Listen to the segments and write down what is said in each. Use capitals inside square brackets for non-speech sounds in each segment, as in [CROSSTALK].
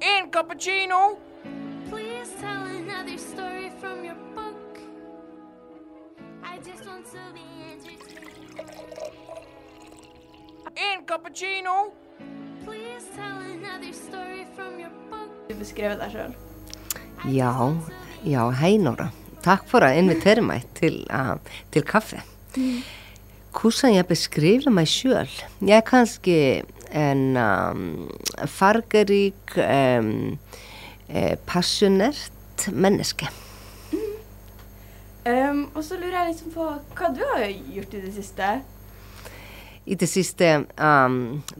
In cappuccino. Please tell another story from your book. I just want to be entertained. In cappuccino. Please tell another story from your book. Du beskrev deg sjøl. Já, já, hei Nóra. Takk for að invitera mig til, uh, til kaffe. Hvordan jeg beskriver mig sjøl? Jeg er kanskje en um, fargerik, um, eh, passionert menneske. Um, og så lurer jeg liksom på hva du har gjort i det siste. I de siste um,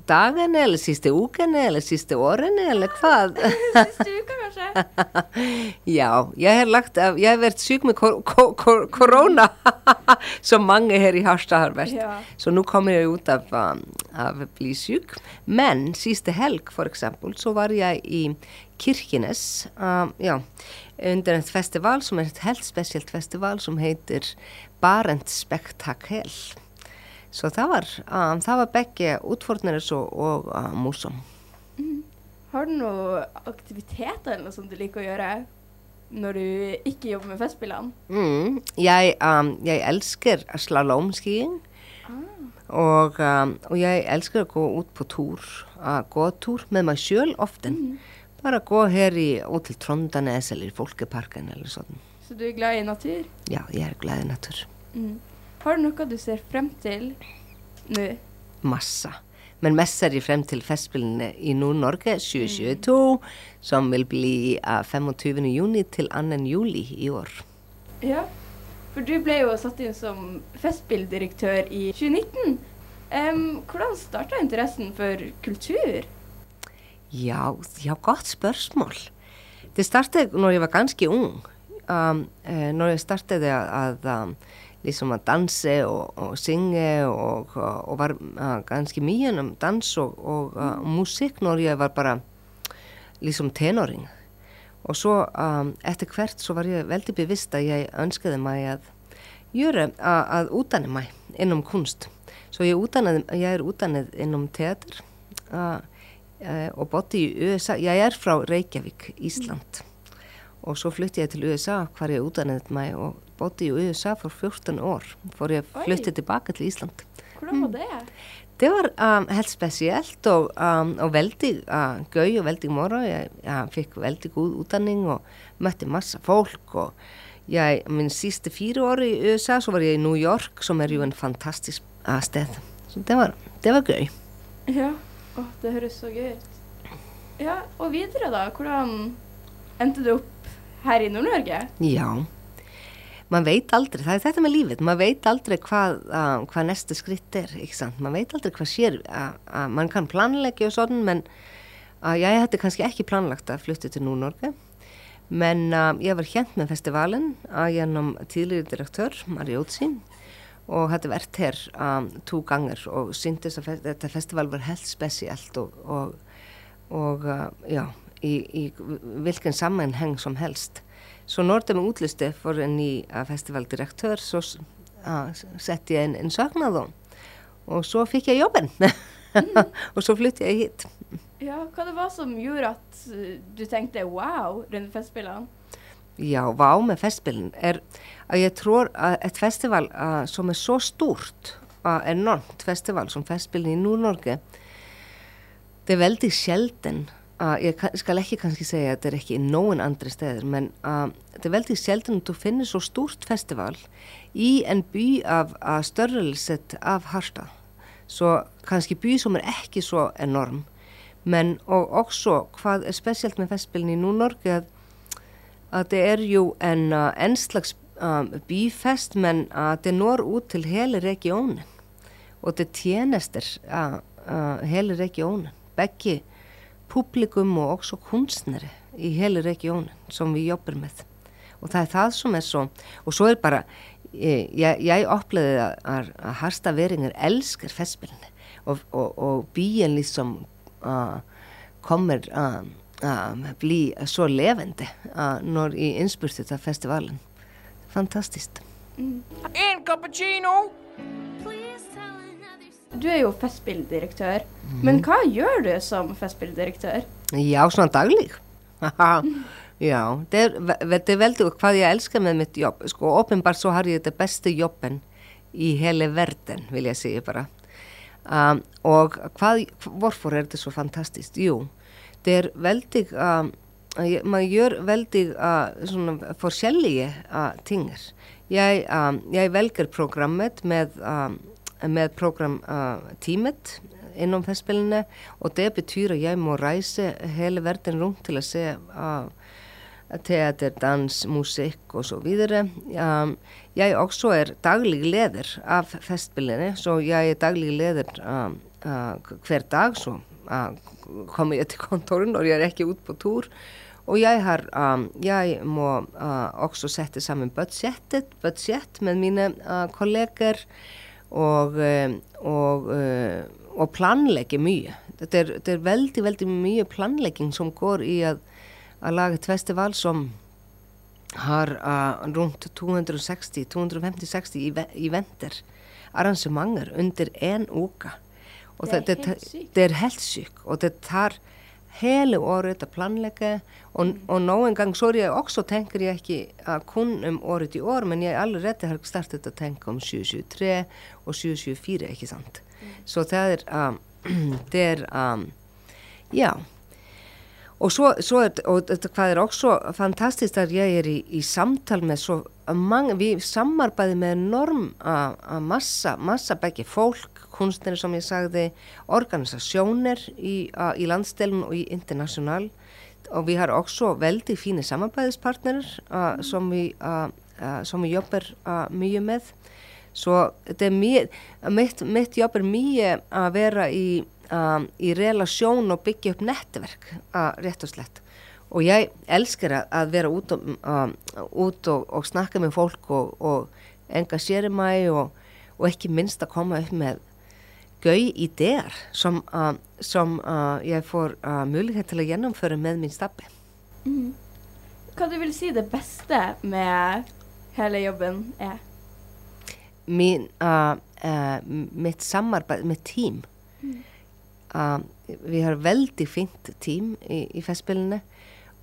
dagene, eller siste ukene, eller siste årene, eller hvað? Siste uka, kanskje? Já, ég hef lagt af, ég hef verið syk með kor kor kor korona [LAUGHS] som mange her i Harstad har vært. Ja. Så nu kommer jeg ut av, um, att bli syk. Men siste helg for eksempel, så var jeg i Kirkenes, um, ja, under en festival som er et helt spesielt festival som heter Barent Spektakel. Så það var, um, það var begge utfordrende og, og uh, morsom. Har du noen aktiviteter eller noe som du liker å gjøre når du ikke jobber med Festspillene? Mm, jeg, um, jeg elsker slalomskiing, og, um, og jeg elsker å gå ut på tur, uh, gåtur med meg selv ofte. Bare gå her i, ut til Trondanes eller i Folkeparken eller sånn. Så du er glad i natur? Ja, jeg er glad i natur. Har du noe du ser frem til nå? Massa. Men mest ser jeg frem til festspillene i Nord-Norge 2022, som vil bli uh, 25. juni til 2. juli i år. Ja, for du ble jo satt inn som festspilldirektør i 2019. Em, hvordan starta interessen for kultur? Ja, ja, godt spørsmål. Det startet når jeg var ganske ung. Um, eh, når jeg startet at, um, liksom at danse og, og synge og, og, var uh, ganske mye om dans og, og uh, musikk når jeg var bare liksom tenåring. Og så um, etter hvert så var jeg veldig bevisst at jeg ønsket meg at gjøre, uh, að utdanne meg innom kunst. Så jeg, utdannet, jeg er utdannet innom teater uh, uh, og bodde i USA. Jeg er fra Reykjavík, Ísland. Og så flyttede jeg til USA hver jeg utdannet meg og bodde i USA for 14 år. For jeg Oi. flyttet tilbake til Ísland. Hvordan var det? Det var um, helt spesielt og, um, og veldig uh, gøy og veldig moro. Jeg, jeg fikk veldig god utdanning og møtte masse folk. Og jeg, min siste fire år i USA så var jeg i New York, som er jo en fantastisk uh, sted. Så det var, det var. Ja, Åh, det høres så gøy ut. Ja, og videre da, hvordan endte du opp her i Nord-Norge? Ja. Man veit aldrei, það er þetta með lífið, man veit aldrei hvað, uh, hvað næsta skritt er, ekki sant? Man veit aldrei hvað sér, uh, uh, man kann planleggja og svona, men uh, ég hætti kannski ekki planlagt að flytta til Nú-Norge. Men uh, ég var hent með festivalin að gjennom tidligere direktør, Mariotsi, og hætti vært her um, to ganger og syntes að fe þetta festival var helt spesielt og, og, og uh, já, í, í vilken sammenheng som helst. Så når de utlyste for en ny festivaldirektør, så uh, sette jeg en, en søknad om. Og så fikk jeg jobben. [LAUGHS] og så flyttet jeg hit. Ja, hva det var som gjorde at du tenkte wow rundt Festspillene? Ja, vá með festspilin er að ég tror að et festival uh, som er så stort, uh, enormt festival som festspilin í Nú-Norge, det er veldig sjelden, uh, ég ka- skal ekki kannski segja að þetta er ekki í nóin andri steder, men uh, det er veldig sjelden að þú finnir svo stort festival í en by af uh, störrelset af Harstad. Så kannski by som er ekki svo enorm, men og også hvað er spesielt með festspilin í Nú-Norge að att det är ju en, uh, en slags um, byfest men uh, det når ut till hela regionen och det tjänster uh, uh, hela regionen. Bägge publikum och också konstnärer i hela regionen som vi jobbar med. Och det är það som så, och så är det bara, jag, jag upplevde att, att, att Harstaveringar älskar festspelene och, och, och byen liksom uh, kommer uh, að bli svo levende uh, når í innspurtu þetta festivalen. Fantastiskt. In cappuccino. Du er jo festspilldirektør, men hva gjør du som festspilldirektør? Já, svona daglig. [LAUGHS] Já, det er, det er veldig hvað ég elskar með mitt jobb. Sko, åpenbart så har ég þetta beste jobben í hele verden, vil ég segja bara. Um, og hvað, hvorfor er þetta svo fantastiskt? Jú, det er veldig, um, ég- man gör väldigt uh, svona forskjellige uh, tingar. Jeg, um, jeg velger programmet med, um, med programteamet innom festspillene, og det betyr at jeg må reise hele verden rundt til å se uh, teater, dans, musikk og så videre. Um, jeg også er daglig leder av festspillene, så jeg er daglig leder um, uh, hver dag, så uh, kommer jeg til kontoret når jeg er ikke ute på tur. Og jeg, har, um, jeg må uh, også sette sammen budsjettet, budsjett med mine uh, kolleger og, uh, og, uh, og planlegge mye. Det er, det er veldig, veldig mye planlegging som går i at, at lage et festival som har uh, rundt 260-250-60 eventer, arrangementer under en uke. Og Det er helt er sykt, og det tar hele året å planlegge, og, og noen gang er jeg også tenker jeg ikke uh, kun om året i år, men jeg allerede har startet å tenke om 2023 og 2024, ikke sant? Så det er, um, [CLEARS THROAT] det er um, ja, og så, så er, og det, hvað er også fantastisk at jeg er i, i samtal med så mange, vi samarbeider med enorm uh, massa, massa begge folk, kunstnere som jeg sagði, organisasjoner i, uh, i landsdelen og i internasjonal. Og vi har også veldig fine samarbeidspartnere uh, som, vi, uh, som vi jobber mye med. Så mye, mitt, mitt jobb er mye að vera í, í relasjón og byggja upp nettverk, rétt og slett. Og ég elskar að, vera út, og, út og, og snakka með fólk og, og engasjera mig og, og ekki minnst að koma upp með gøy ideer som, uh, som uh, jeg får uh, mulighet til å gjennomføre med min stabbe. Hva du vil si det beste med hele jobben er? min, uh, uh, mitt samarbeid, mitt team. Uh, vi har veldig fint team i, i festspillene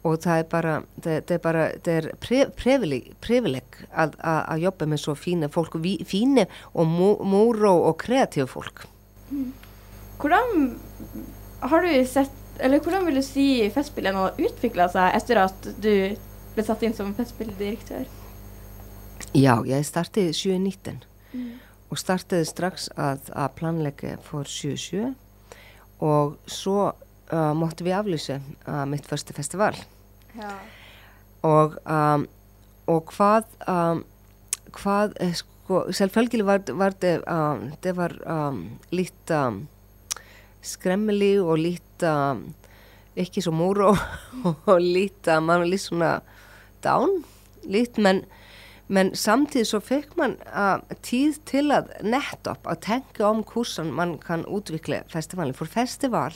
og það er bara, það, það er bara, það er privileg, privileg að, að, að jobba með så fine folk, og vi, fine og mo- moro folk. Hvordan har du sett Eller hvordan vil du si Festspillene har utvikla seg etter at du ble satt inn som festspilldirektør? Já, ég startið 2019 og startiði strax að, að planleggja for 2020 og svo uh, móttu við aflýsa uh, mitt första festival Ja. og, um, og hvað um, hvað eh, sko, selvfølgelig var, var det, um, var um, litt um, skremmelig og litt ekki svo moro [LAUGHS] og litt, um, man var litt svona down, litt, men men samtidig så fikk man uh, tid til að nettopp að tenke om hvordan man kan utvikle festivalen. For festival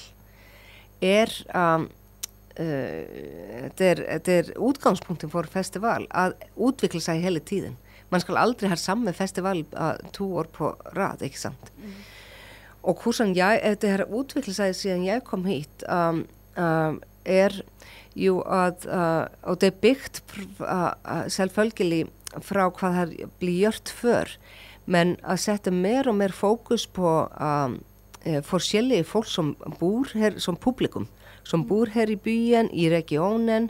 er, um, uh, det er, er utgangspunkten for festival að utvikle seg hele tiden. Man skal aldri ha samme festival uh, to år på rad, ikke sant? Og hvordan jeg, det har utviklet seg siden jeg kom hit, um, um, er jo at, uh, og det er byggt uh, uh, selvfølgelig fra hvað har blivit gjort før, men að setja mer og mer fokus på eh, forskjellige folk som bor her som publikum, som bor her i byen, i regionen,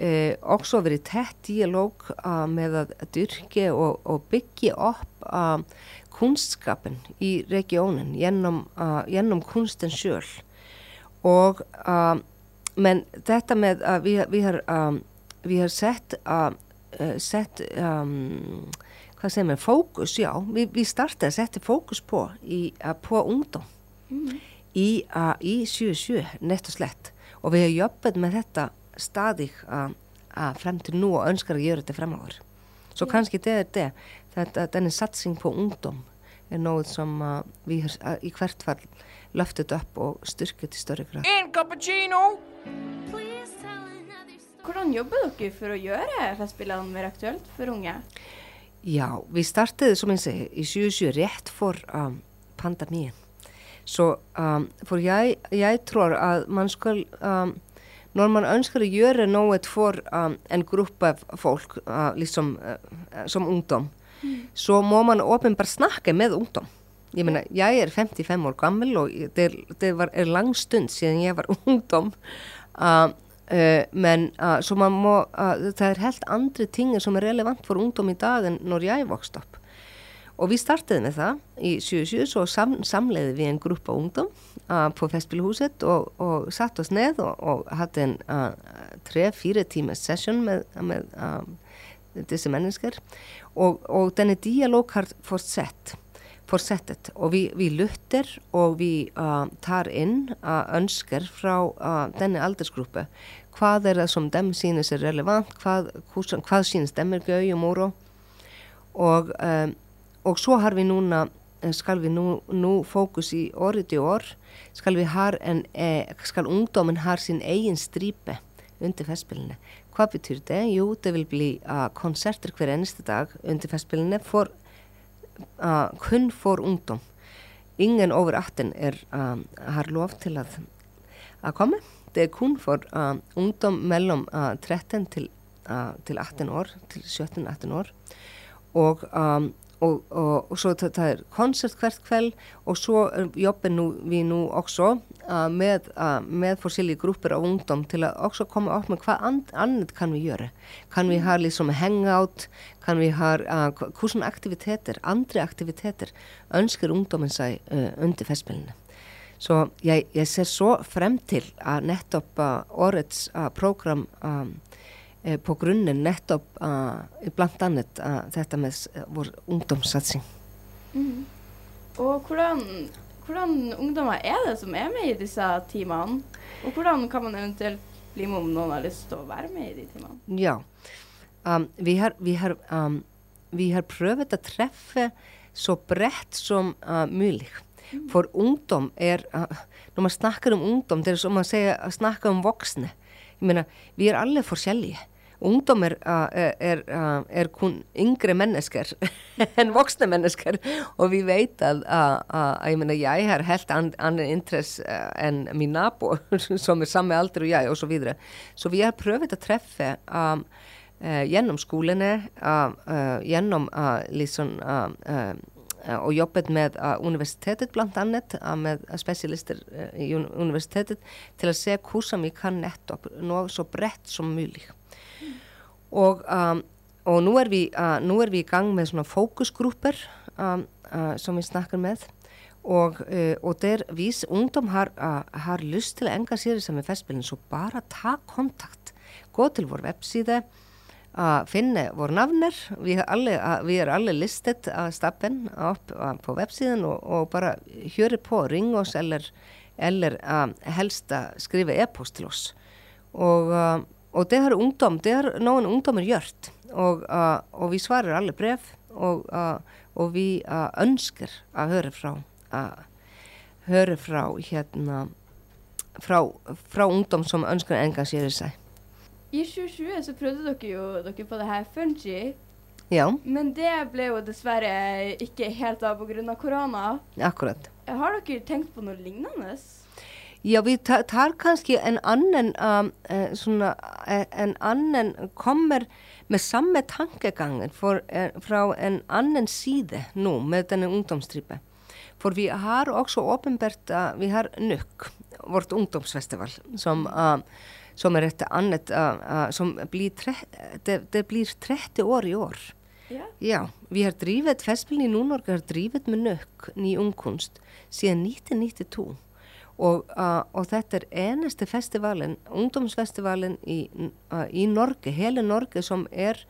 eh, også verið tett dialog uh, með að dyrke og, og byggja upp uh, kunstskapen í regionen gjennom, uh, gjennom kunsten sjøl. Og, uh, men þetta með að vi, vi, har, um, vi har sett, uh, sett um, hvað segir maður, fókus, já, vi, vi startið að setja fókus på, í, på ungdom í, uh, í 77, nett og slett. Og við hefum jobbet með þetta stadig uh, frem til nú og önskar að gera þetta fremover. Så kannski det er det, þetta, denne satsing på ungdom er noe som uh, vi har uh, i hvert fall løftet upp og styrket i større grad. En cappuccino? Hvordan jobber dere for å gjøre Festspillene mer aktuelt for unge? Já, við startiði, som ég segi, í 77 rétt for um, pandemíin. Så um, för jag, jag tror att man ska, um, när man önskar göra något för um, en grupp av folk, uh, liksom uh, som ungdom, så må man åpenbart snacka med ungdom. Ég meina, ég er 55 år gammel og det, det var, er lang stund síðan ég var [LAUGHS] ungdom uh, uh, men uh, må, uh, það er helt andri tingar som er relevant for ungdom í dag en når ég vokst upp. Og vi startede med það í 77, så sam, samleiði við en gruppa ungdom på Festspilhuset og, og satt oss ned og, og hade en tre-fire timers session med uh, disse mennesker. Og, og denne dialog har fortsett, fortsettet. Og vi, vi lytter og vi uh, tar inn uh, ønsker fra uh, denne aldersgruppe. Hvað er það som dem synes er relevant, hvað, hvað synes dem er gøy og moro. Og, um, og så har vi núna, skal vi nú, nú fókus í orðið í år, skal vi har en, eh, skal ungdomen har sin egen stripe undir festspilinu. Hvað betyr det? Jú, det vil bli uh, konserter hver eneste dag undir festspilinu for, uh, kun for ungdom. Ingen over 18 er, uh, har lov til að, að koma. Det er kun for ungdom mellom uh, 13 til, til 18 år, til 17-18 år. Og, um, og, og, og svo það, er koncert hvert kveld og svo er jobben nú, við nú også uh, með, uh, með forskjellige grupper av ungdom til að også komme opp med hvað and, annat kan vi gjøre. Kan vi ha liksom hangout, kan vi ha uh, hvordan aktiviteter, andre aktiviteter ønsker ungdommen seg uh, under festspillene. Så jeg, jeg ser så frem til að nettopp årets program um, eh, på grunnen nettopp uh, blant annet þetta með uh, vår ungdomssatsing. Mhm. Og hvordan, hvordan ungdommer er det som er med i disse teamene? Og hvordan kan man eventuelt bli med om noen har lyst til å være med i de teamene? Ja, um, vi, har, vi, har, um, vi har prøvet å treffe så bredt som uh, mulig. For ungdom er, uh, når man snakker om ungdom, det er som man sier, snakker om voksne. Jeg mener, vi er alle forskjellige. Ungdom er, er, er, er kun yngre mennesker [LAUGHS] enn voksne mennesker. Og vi vet at uh, uh, jeg, mener, jeg har helt an, annen interesse uh, enn min nabo, [LAUGHS] som er samme alder og jeg, og så videre. Så vi har prøvet å treffe um, uh, gjennom skolene, uh, uh, gjennom liksom, uh, og jobbet uh, universitetet blant annet, uh, med spesialister i un universitetet, til å se hvordan vi kan nettopp nå så bredt som mulig. Og, um, og nú, er vi, uh, nú er vi í gang með svona fókusgrupper um, uh, som vi snakker med og, uh, og der vis ungdom har, uh, har lyst til að engasjera sig með festspilin så bara ta kontakt. Gå til vår webside uh, finne vår navner vi, har alle, uh, vi er alle listet av stappen uh, på websiden og, og bara hjöre på, ring oss eller, eller uh, helst að skrifa e-post til oss. Og uh, og det har ungdom, det har noen ungdommer gjort, og, uh, og vi svarer alle brev, og, uh, og vi uh, ønsker å høre fra, uh, høre fra, hérna, fra, fra ungdom som ønsker å engasjere seg. I 2020 så prøvde dere jo dere på det her Fungi, Ja, men det ble jo dessverre ikke helt av på grunn av korona. akkurat. Har dere tenkt på noe lignende? Ja, vi tar, tar kanskje en annen, um, eh, sånna, eh, en annen, kommer med samme tankegangen for, eh, fra en annen side nå med denne ungdomstripe. For vi har også åpenbart, uh, vi har NUK, vårt ungdomsfestival, som, uh, som er et annet, uh, uh, som blir, tre, det, det blir 30 år i år. Ja. Ja, vi har drivet, Festspillen i Nord-Norge har drivet med nøk, ny ungkunst, siden 1992. Og, uh, og þetta er eneste festivalen, ungdomsfestivalen í, uh, í Norge, hele Norge som er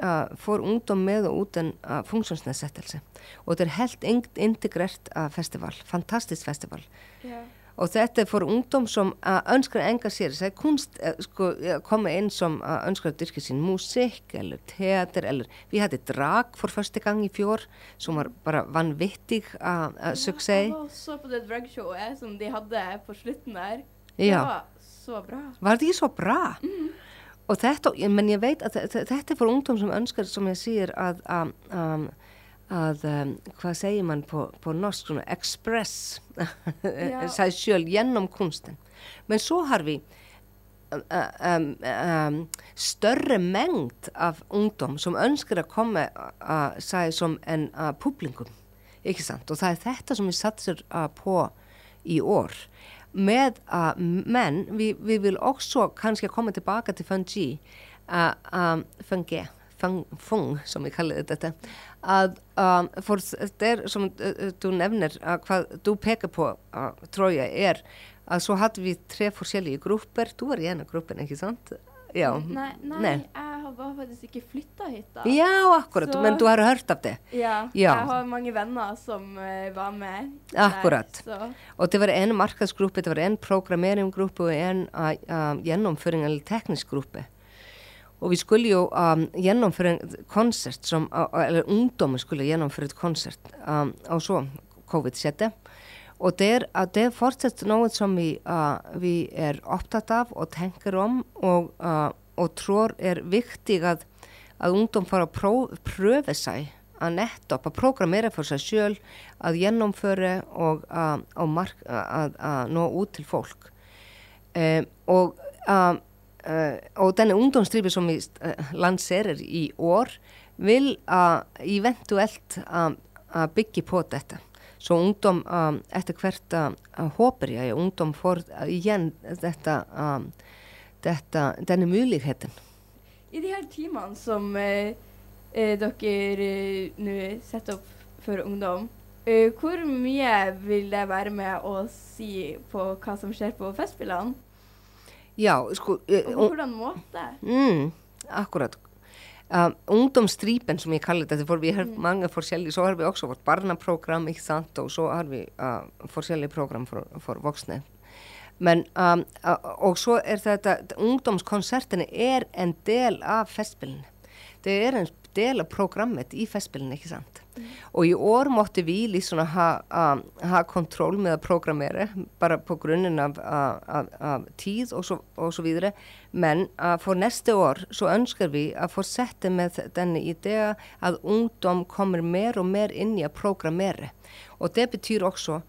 uh, for ungdom með og uten uh, funksjonsnedsettelse. Og þetta er helt integrert uh, festival, fantastisk festival. Ja. Og þetta er for ungdom som uh, ønsker å engasjere seg, kunst uh, sko, komme inn som uh, ønsker å dyrke sin musikk eller teater, eller vi hadde drag for første gang i fjor, som var bare vanvittig uh, uh, suksess. Jeg var og så på det dragshowet som de hadde på slutten der. Ja. Det var så bra. Var det så bra? Og þetta, men ég veit að þe- þe- þetta er for ungdom som ønsker, som jeg sier, að, um, að um, hvað segir mann på, på norsk svona express sig [LAUGHS] sjøl gjennom kunsten. Men så har vi um, um, større mengd av ungdom som ønsker å komme uh, seg som en uh, publikum. Ikke sant? Og det er dette som vi satser uh, på i år. Med, uh, men vi, vi vil også kanskje komme tilbake til Fungi, um, Fungi, fung, som vi kaller dette, at um, for det som uh, du uh, hva du peker på, uh, jeg, er at så hadde vi tre forskjellige grupper. Du var i en av gruppene, ikke sant? Ja. Nei, nei, Nei. jeg har faktisk ikke flytta hit, da. Ja, akkurat. Så- Men du har hørt av det. Ja, Ja. Jeg har mange venner som eh, var med. Akkurat. Der. Og det var en markedsgruppe, det var en programmeringsgruppe og en uh, uh, gjennomføring eller teknisk gruppe. Og vi skulle jo um, gjennomføre en konsert, som, uh, eller ungdommer skulle gjennomføre et konsert, um, og så covid skjedde. Og det er, at det er fortsatt noe som vi, uh, vi er opptatt av og tenker om, og, uh, og tror er viktig at, at ungdom får å prøve, prøve seg að nettopp að programmera for sig sjøl, að gjennomføre og að, að, mark, að, að nå út til fólk. Um, og, og denne ungdomsstripi som vi uh, lanserer i år vil uh, eventuelt uh, uh, byggja på dette. Så ungdom um, etter hvert uh, håper jeg ungdom får uh, igjen dette, um, dette, denne muligheten. I de her timene som eh, eh, dere eh, nå setter opp for ungdom, eh, hvor mye vil det være med å si på hva som skjer på festspillene? Já, sko, uh, Og på hvordan måte? Mm, akkurat. Um, ungdomsstripen som jag kallar det, för vi har många forskjellige, så har vi också vårt barnaprogram, ikke sant, och så har vi uh, forskjellige program för, för vuxna. Men, um, uh, och så är det att ungdomskonserterna är en del av festspelen. Det är en del av programmet i festspelen, ikke sant? Og i år måtte vi liksom ha, um, ha kontroll med å programmere, bare på grunnen av, av, av, av tid og så, og så videre. Men uh, for neste år så ønsker vi å fortsette med denne ideen at ungdom kommer mer og mer inn i å programmere. Og det betyr også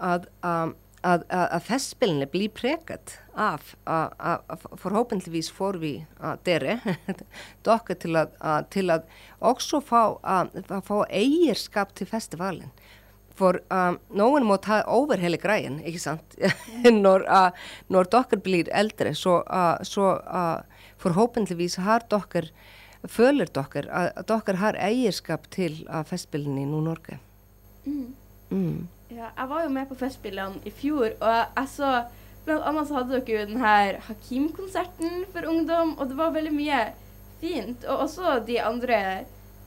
at, um, at, at, at festspillene blir preget av, av, av, av forhåpentligvis får vi uh, dere, dere til uh, til at også få, uh, få eierskap til festivalen. For um, noen må ta over hele greien, ikke sant? når, uh, når dere blir eldre, så, uh, så uh, forhåpentligvis har dere, føler dere at dere har eierskap til uh, festspillene i Nord-Norge. Mm. Mm. Ja, jeg var jo med på Festspillene i fjor, og jeg, så Blant annet så hadde dere jo den her Hakim-konserten for ungdom, og det var veldig mye fint. Og også de andre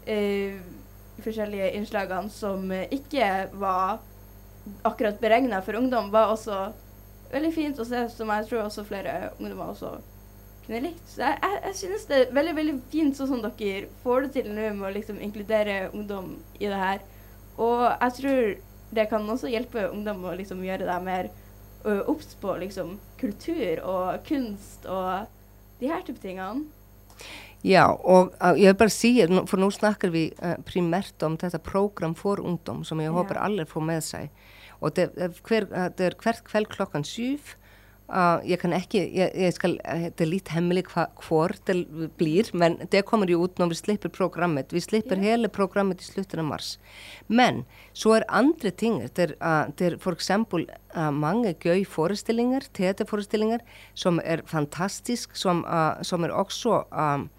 eh, forskjellige innslagene som eh, ikke var akkurat beregna for ungdom, var også veldig fint å se, som jeg tror også flere ungdommer også kunne likt. Så jeg, jeg, jeg synes det er veldig veldig fint sånn dere får det til nå med å liksom inkludere ungdom i det her. Og jeg tror det kan også hjelpe ungdom å liksom gjøre deg mer obs på liksom kultur og kunst og de her type tingene. Ja, og uh, jeg bare sier, nå- for nå snakker vi uh, primært om dette program for ungdom, som jeg Ja. håper alle får med seg. Og det, er hvert kveld klokken syv. Uh, jeg kan ikke, jeg, jeg skal, det er litt hemmelig hva, hvor det blir, men det kommer jo ut når vi slipper programmet. Vi slipper Ja. hele programmet i slutten av mars. Men så er andre ting, det er, uh, er for eksempel uh, mange gøy forestillinger, teaterforestillinger, som er fantastisk, som, som er også um,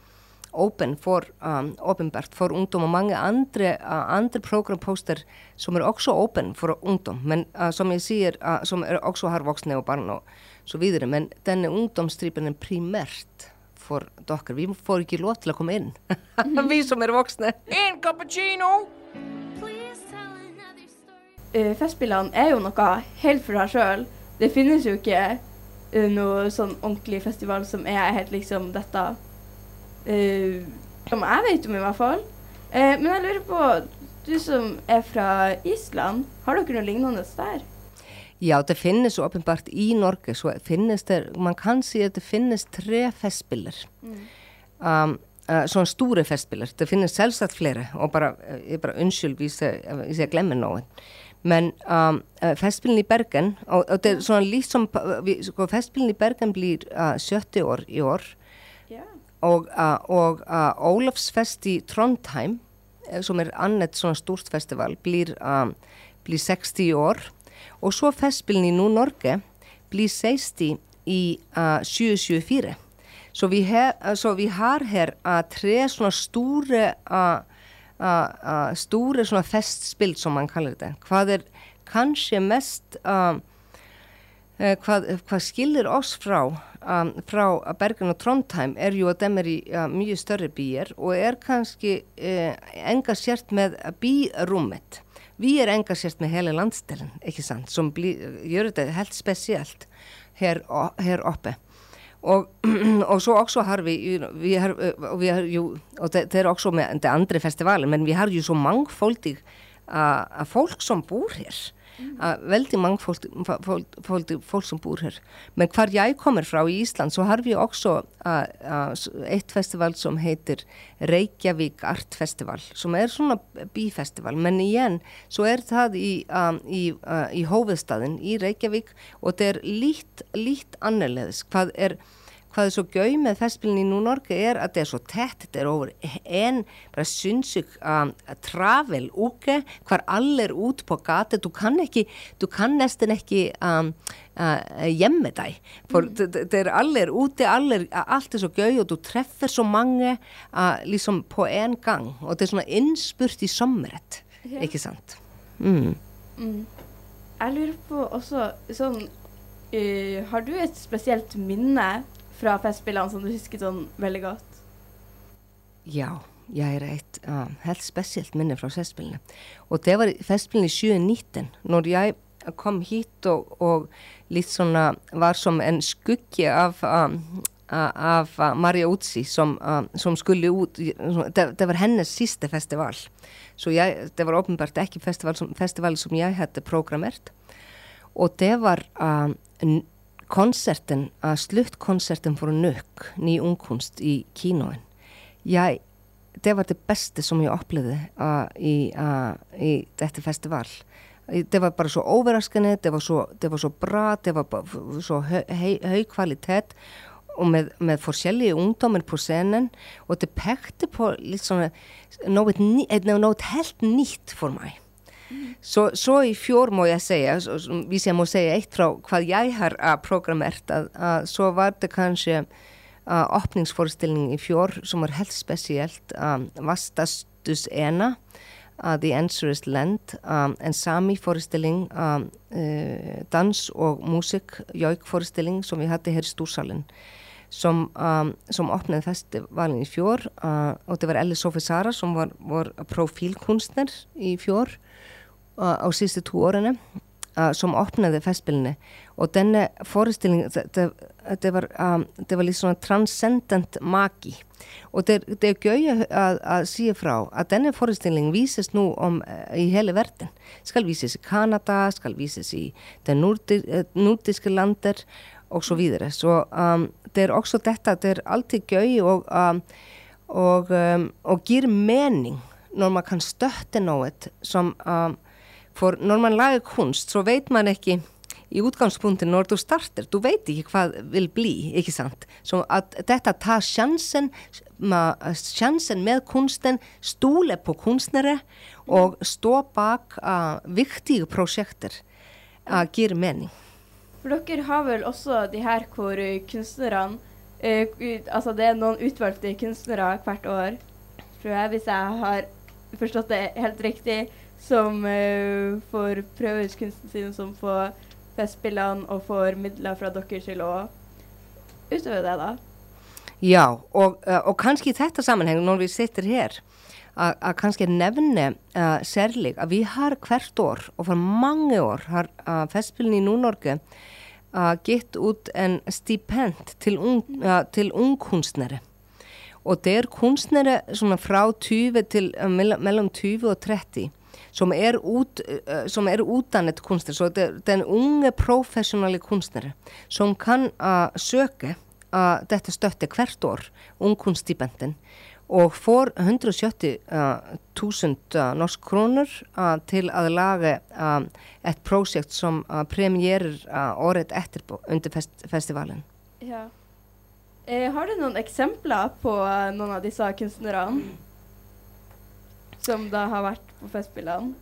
åpen for, um, åpenbart for ungdom og mange andre, uh, andre programposter som er også åpen for ungdom, men uh, som jeg sier, uh, som er også har voksne og barn og så videre, men denne ungdomsstripen er primært for dere. Vi får ikke lov til å komme inn. [LAUGHS] vi som er voksne. En cappuccino. Uh, Festspillene er jo noe helt for seg sjøl. Det finnes jo ikke uh, noe sånn ordentlig festival som er helt liksom dette. Om, i hvert fall. Men jeg lurer på, du som er fra Island, har dere noe lignende der? Ja, det finnes åpenbart i Norge, så finnes det, man kan si at det finnes tre festspiller. Um, uh, svona stóre festspiller. Det finnes selvsagt flere, og bara, uh, jeg bara unnskyld hvis jeg, hvis jeg glemmer noen. Men um, uh, festspillen i Bergen, og, og det er sånn litt som, sko, festspillen i Bergen blir uh, 70 år i år, Ja. Og, og Ólafsfest í Trondheim eh, sem er annett svona stúrt festival blir, blir 60 år og svo festspilin í Nú-Norge blir 60 i uh, 2024 så vi, he, uh, så vi har her tre svona store uh, store svona festspill som man kallar det hvað er kanskje mest Eh, hvað, hvað skilir oss frá, um, frá Bergen og Trondheim er ju að þeim er í uh, mjög störri býjar og er kannski uh, enga sért með bírúmet. Við er enga sért með hele landstelin, ekki sant, som bli, gjør þetta helt spesielt her, her oppe. Og, [CLEARS THROAT] og så också har vi, vi har, vi har ju, och det, det är också med det andra festivalen, men vi har ju så mångfaldig uh, folk som bor her. Uh, veldig mangfoldig folk, folk, folk som bor her. Men hvar jeg kommer fra i Ísland så har vi uh, eitt festival som heitir Reykjavík Art Festival som er svona bífestival men igen så er það í, um, í, uh, í hófiðstaðin í Reykjavík og það er lít, lít annerleðis hvað er hvað er svo gau með festspilin í Nú-Norge er að það er svo tett, þetta er over en bara synsug um, travel uke, hvar allir út på gata, du kan ekki du kan næstin ekki um, uh, hjemme for det er allir úti, allir, allt er svo gau og du treffer svo mange uh, liksom på en gang og det er svona innspurt i sommeret, Ja. ekki sant? Mm. Mm. Jeg lurer på også sånn eh, Har du et spesielt minne fra festspillene som du husker sånn veldig godt? Já, ég er eitt uh, helt spesielt minni frá festspilinu og það var festspilinu 7.19 når ég kom hít og, og lít svona var som en skuggi af, um, a- af uh, Maria Utsi som, uh, som skulle út það, það var hennes síste festival. Så ég, það var åpenbart ekki festival som, festival som ég hætti programmert. Og det var uh, n- konserten, uh, sluttkonserten for Nøk, ny ungkunst i kinoen. Jeg, det var det beste som jeg oplevde uh, i, uh, i dette festival. Det var bara så overraskende, det var var så bra, det var høy, høy kvalitet og med, med forskjellige ungdommer på scenen og det pekte på noe, ni- eh, helt nytt for meg. I fjor må jeg säga, så- så- hvis jeg må säga eitt frá hvað jeg har programmert, að, að, så var det kanskje uh, opningsforestilling i fjor som var helt spesielt. Um, Vastastus Ena, uh, The Answer is Land, um, en sami-forestilling, um, uh, dans og músik, jauk-forestilling som vi hadde her i Stúrsalinn som, um, som opnaði festivalin í fjör uh, og det var Elli Sofie Sara som var, var profílkunstner í fjör á síðustu tó orðinu som opnaði festspilinni og denne forestilling det, det, var, um, det var litt svona transcendent magi og det, det er gøy að, að síða frá að denne forestilling vísist nú om, uh, í hele verden skal vísist í Kanada, skal vísist í den nordi, nordiske lander og så videre. Så um, det er også dette, det er alltid gøy og, um, og, um, og gir mening når man kan støtte noe som, um, for når man lager kunst så vet man ikke i utgangspunktet når du starter, du vet ikke hvað vil bli, ikke sant? Så at dette tar sjansen, sjansen med kunsten, stole på kunstnere og stå bak uh, viktige prosjekter, uh, gir mening. For dere har vel også de her hvor eh, kunstnerne ut, Altså det er noen utvalgte kunstnere hvert år, tror jeg, hvis jeg har forstått det helt riktig, som eh, får prøve ut kunsten sin som på Festspillene og får midler fra dere til å utøve det, da. Ja, og, uh, og kannski í þetta sammenheng når við sittir hér að að kannski nefne uh, særlig að við har hvert år og for mange år har uh, festspilin í Núnorge uh, gitt út en stipend til, ung, uh, til ungkunstnere og det er kunstnere svona frá 20 til mell- mellom 20 og 30 som er, út, uh, som er utanett kunstnere, så det er den unge professionelle kunstnere som kan uh, söka uh, detta stötti hvert år, ungkunststipendin og får 170.000 uh, norsk krónur uh, til að laga et projekt som uh, premierer året etterpå under fest festivalen. Ja. Eh, har du noen eksempler på eh, noen av disse kunstnerne som da har vært på Festspillene?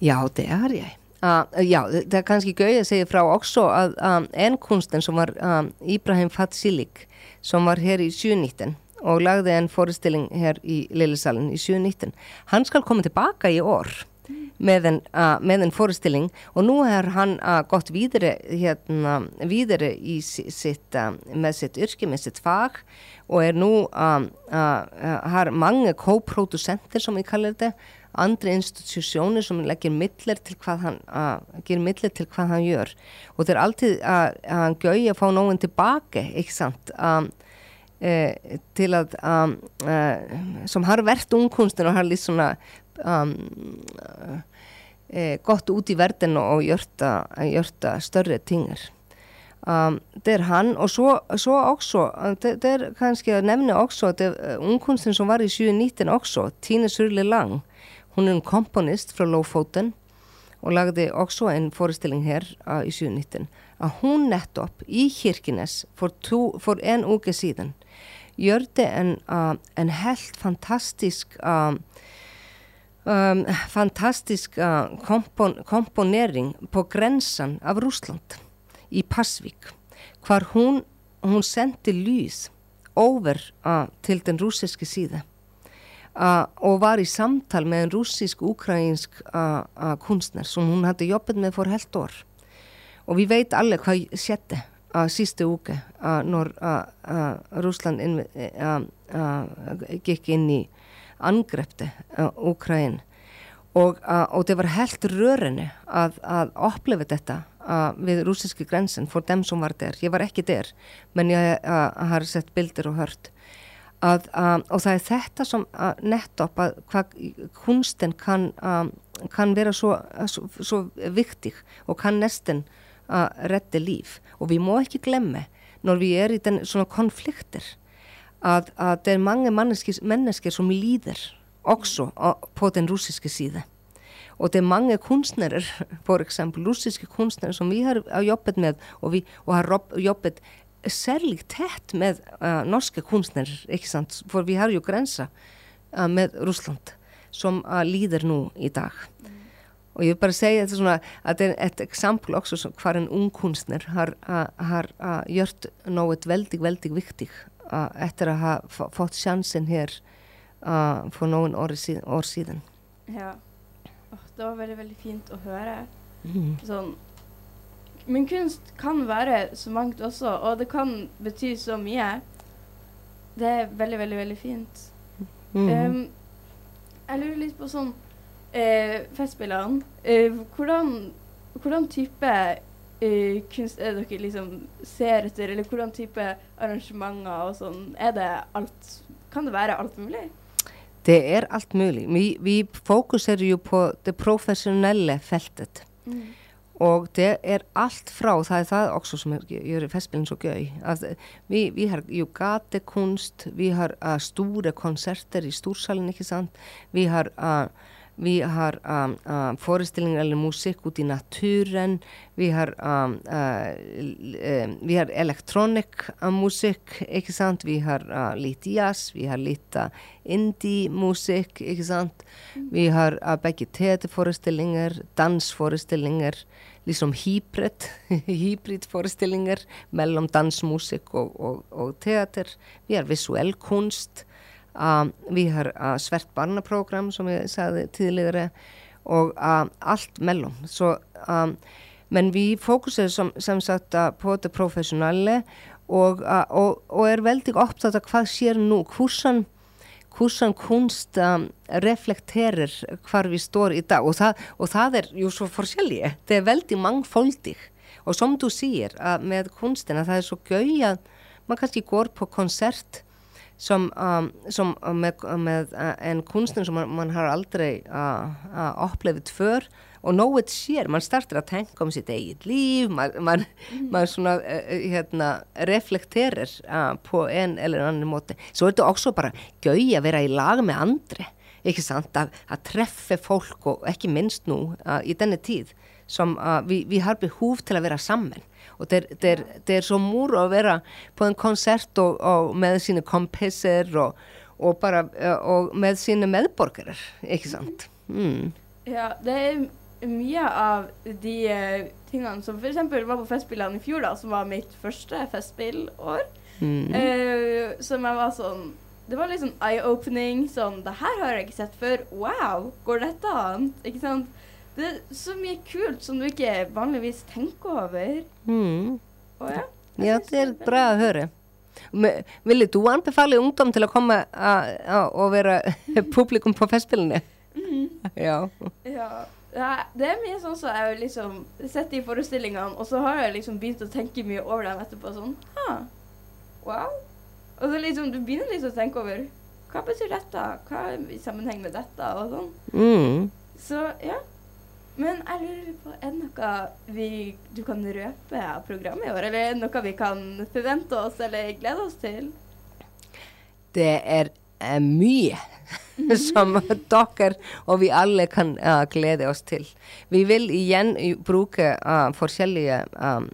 Ja, det har jeg. Uh, ja, det, det er kanskje gøy å si fra også at um, en kunstner som var um, Ibrahim Fatsilik, som var her i 2019 og lagde en forestilling her i Lillesalen i 2019, han skal komme tilbake i år med en, uh, en forestilling, og nå har han uh, gått videre, hérna, videre i si- sitt, uh, med sitt yrke, med sitt fag, og er uh, har mange co-produsenter, som vi kaller det, andre institusjoner som legger midler til hvað hann, til hvað hann gjør. Og det er alltid uh, gøy að fá nógun tilbake, ekki sant? Um, eh, til að um, uh, som har vært ungkunsten og har litt svona um, eh, gått ut i verden og gjort, gjort større tinger. Um, det er han, og så, så også, det, det er kanskje å nevne også det er ungkunsten som var i 2019 også, Tine Surli Lang, hun er en komponist fra Lofoten, og lagde også en forestilling her uh, i 2019, at hun nettopp for, to, for en uke gjør det en, uh, en helt fantastisk uh, um, fantastisk uh, kompon komponering på grensen av Russland i Pasvik, hvar hún, hún sendi lys over uh, til den russiske side uh, og var i samtal med en russisk-ukrainsk uh, uh, kunstner som hún hadde jobbet med for helt år. Og vi vet alle hva skjedde uh, siste uke uh, når uh, uh, Russland inn, uh, angrepte uh, Ukraina. Og, uh, og det var helt rørende að, að oppleva þetta uh, við rússiski grensen for dem som var der. Ég var ekki der, men ég har sett bilder og hört. Að, og það er þetta uh, nettopp að hvað kunsten kan, um, kan vera svo, svo, svo viktig og kan nesten uh, redde líf. Og við må ekki glemme når vi er í den svona konflikter að, að det er mange mennesker, som lider også på den russiske side. Og det er mange kunstnere, [LAUGHS] eksempel russiske kunstnere som vi har jobbet med, og vi og har jobbet særlig tett med uh, norske kunstnere, ikke sant? For vi har jo grensa uh, med Russland, som uh, lider nå i dag. Og ég vil bara segja þetta svona að det er ett eksempel som hvar en ung kunstner har, uh, har gjort något väldigt, väldigt viktigt uh, å att ha fått sjansen her uh, noen någon år, si- år sedan. Ja. Åh, det var veldig, veldig fint å høre. Sånn Men kunst kan være så mangt også, og det kan bety så mye. Det er veldig, veldig, veldig fint. Mm. Um, jeg lurer litt på sånn uh, Festspillene. Uh, hvordan, hvordan type eh, kunst er dere liksom ser etter, eller hvordan type arrangementer og sånn? Er det alt Kan det være alt mulig? Det er allt muligt. Vi, vi fokuserar ju på det professionella fältet. Og det er allt frá, það er það også som er- gjør festspillen så gøy. Att vi, vi har jo gatekunst, vi har uh, store konserter i storsalen, ikke sant? Vi har, uh, vi har um, uh, forestillinger eller musikk ute i naturen, vi har, um, uh, eh, vi har elektronik uh, ikke sant? Vi har uh, litt jazz, vi har litt uh, indie-musikk, ikke sant? Vi har uh, begge teaterforestillinger, dansforestillinger, liksom hybrid, [LAUGHS] hybridforestillinger mellom dansmusikk og, og, og teater. Vi har visuell kunst, um, vi har svært barneprogram som jeg sagði tidligere, og allt mellom. Så, men vi fokuserer som, som sagt på det professionelle, og, og, og er veldig opptatt av hvað sér nú, hvordan hvordan kunst um, reflekterer hvar vi står i dag. Og það, og það er ju svo forskjellige det er veldig mangfoldig og som sier að með kunstin að það er svo gøy að man kannski går på konsert som, um, som uh, med, med uh, en kunstner som man, man har aldrei uh, uh, upplevt før og nóið sér, mann startur að tenka um sitt eigið líf, mann man, man svona uh, hérna, reflekterer uh, på en eller annan måte. Så er det også bara gøy að vera í lag með andre, ikke sant, að, að treffe folk og ekki minst nú uh, í denne tid som uh, vi, vi har behov til að vera sammen. Og det, er- så moro að vera på en konsert og, og með sine kompisser og, og bara og með sine medborgere, ikke sant? Mm. Ja, det er mye av de eh, tingene som f.eks. var på Festspillene i fjor, da, som var mitt første festspillår. Mm. uh, som jeg var sånn Det var litt sånn eye-opening. Sånn Det her har jeg ikke sett før. Wow, går dette an? Ikke sant? Det er så mye kult som du ikke vanligvis tenker over. Mm. Og ja. Ja, det er bra å høre. Men Ville du anbefale ungdom til å komme að- að- og være publikum på festspillene? Ja. Ja, ja, det er mye sånn som jeg liksom sitter i forestillingene, og så har jeg liksom begynt å tenke mye over dem etterpå. Sånn, ha, wow. Og så liksom, du begynner liksom å tenke over, hva betyr dette? Hva er i sammenheng med dette? Og sånn. Mm. Så ja. Men jeg lurer på, er det noe vi, du kan røpe av programmet i år? Eller er det noe vi kan forvente oss eller glede oss til? Det er eh, mye [LAUGHS] som dere og vi alle kan uh, glede oss til. Vi vil igjen bruke uh, forskjellige, um,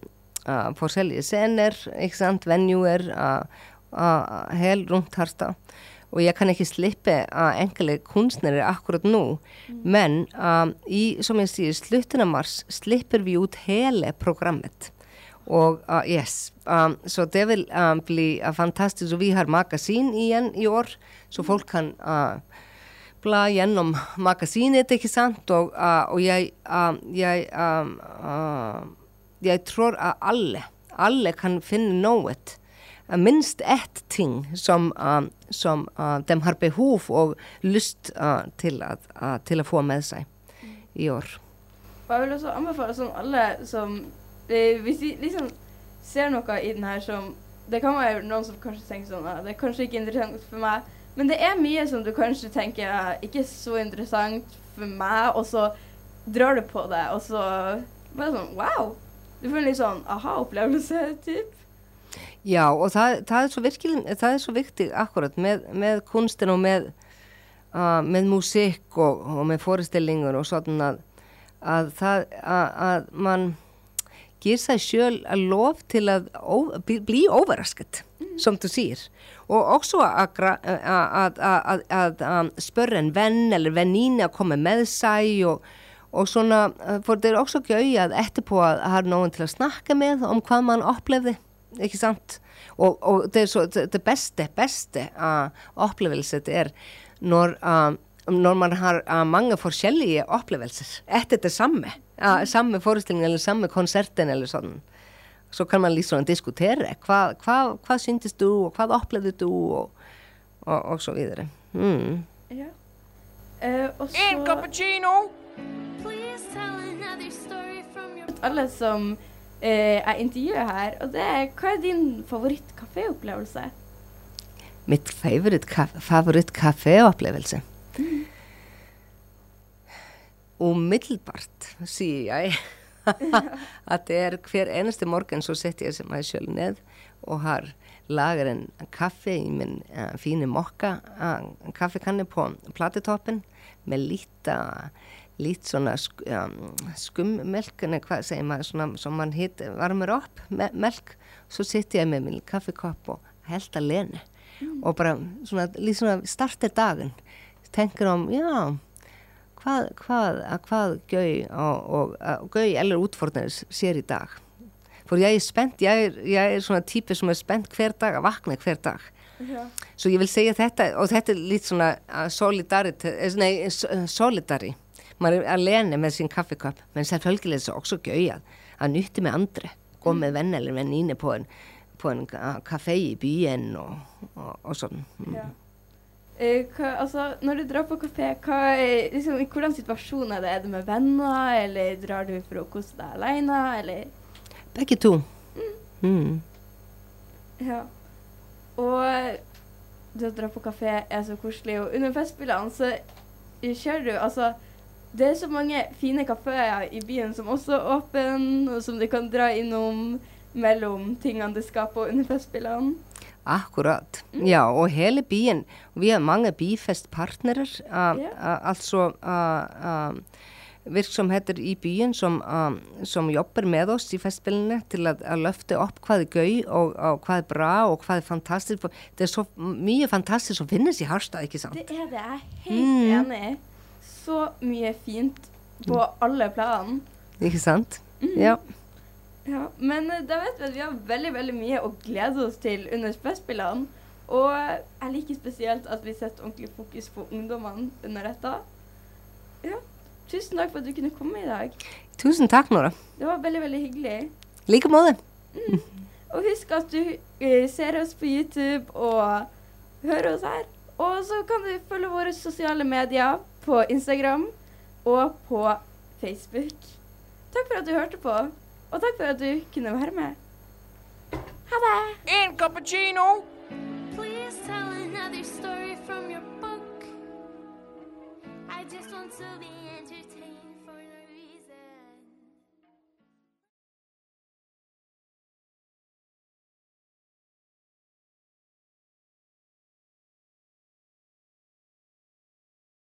uh, forskjellige scener, ikke sant, venuer, uh, helt rundt Harstad. Og jeg kan ikke slippe uh, enkle kunstnere akkurat nå, men um, i, som jeg sier, slutten av mars slipper vi ut hele programmet. Og uh, yes, um, så det vil um, bli uh, fantastisk. Og vi har magasin igjen i år, så folk kan uh, bla gjennom magasinet, ikke sant? Og, uh, og jeg, um, jeg, um, jeg tror at alle, alle kan finne noe. Uh, minst ett ting som, um, som uh, de har behov og lyst til, at, til å få med seg i år. Jeg vil også anbefale sånn alle som eh, Hvis de liksom ser noe i den her som Det kan være noen som kanskje tenker sånn ah, Det er kanskje ikke interessant for meg. Men det er mye som du kanskje tenker ah, ikke så interessant for meg, og så drar du på det, og så bare sånn Wow! Du får en litt sånn aha-opplevelse, typ. Ja, og það, það, er svo virkelig, það er svo viktig akkurat með, með kunstin og með, uh, með músík og, og með forestillingur og svona að, að, það, að, að man gir sig sjøl að lof til að ó, bli, bli overrasket, som du sier. Og også að, gra- að, að, að, að spörra en venn eller venníni að koma með sig og, og svona, uh, det er også gøy að etterpå að hafa någon til að snakka með om hvað man opplevði, ikke sant? Og, og det er så, det, beste, beste uh, opplevelse det er når, uh, når man har uh, mange forskjellige opplevelser etter det samme, samme forestilling eller samme konserten eller sånn. Så kan man liksom diskutere hva, hva, hva syntes du, og hva opplevde du, og, og, og så videre. Mm. Ja. Eh, og En så cappuccino. Please tell another story from your alle som eh, jeg intervjuer her, og det er Hva er din favoritt-kaféopplevelse? Mitt favorite kaf- favoritt kaffeopplevelse. Umiddelbart, sier jeg, at det er hver eneste morgen så setter jeg meg selv ned og har lager en kaffe i min uh, fine mokka, uh, kaffekanne på platetoppen med litt, uh, sk um, skummelk, nei, hva sier man, sånne, som man hit, varmer opp, me melk. Så sitter jeg med min kaffekopp og helt alene. Og bara svona, litt svona starter dagen. Tenker om, já, hvað, hvað, að hvað gau og, og, gau eller útfordnir sér í dag. For ég er spennt, ég er, ég er svona típi sem er spennt hver dag, að vakna hver dag. Ja. Så ég vil segja þetta, og þetta er litt svona solidarity, eh, nei, s- solidary. Man er alene med sin kaffekopp, men selvfølgelig er det også gøy at, að nytte med andre. Gå med venn eller venninne på en, på en kafé i byen og, og, og sånn. Mm. Ja. Eh, hva, altså, når du drar på kafé, hva liksom, i hvordan situasjon er det? Er det med venner, eller drar du for å kose deg alene, eller Begge to. Mm. Ja. Og det å dra på kafé er så koselig, og under festspillene så kjører du Altså, det er så mange fine kafeer i byen som også er åpne, og som du kan dra innom mellom tingene du skal på under festspillene. Akkurat. Ja, og hele byen. Vi har mange byfestpartnerer, uh, Ja. uh, altså uh, uh, virksomheter i byen som, uh, som jobber med oss i festspillene til å, å løfte opp hva er gøy og, og hva er bra og hva er fantastisk. Det er så mye fantastisk som finnes i Harstad, ikke sant? Det er det. Jeg er helt enig. Så mye fint på alle plan. Ikke sant? Ja. Ja, men eh, da vet vi at vi har veldig veldig mye å glede oss til under festspillene. Og jeg liker spesielt at vi setter ordentlig fokus på ungdommene under dette. Ja, Tusen takk for at du kunne komme i dag. Tusen takk, Nora. Det var veldig, veldig hyggelig. I like måte. Og husk at du eh, ser oss på YouTube og hører oss her. Og så kan du følge våre sosiale medier på Instagram og på Facebook. Takk for at du hørte på, og takk for at du kunne være med. Ha det! En cappuccino. Please tell another story from your book. I just want to be entertained.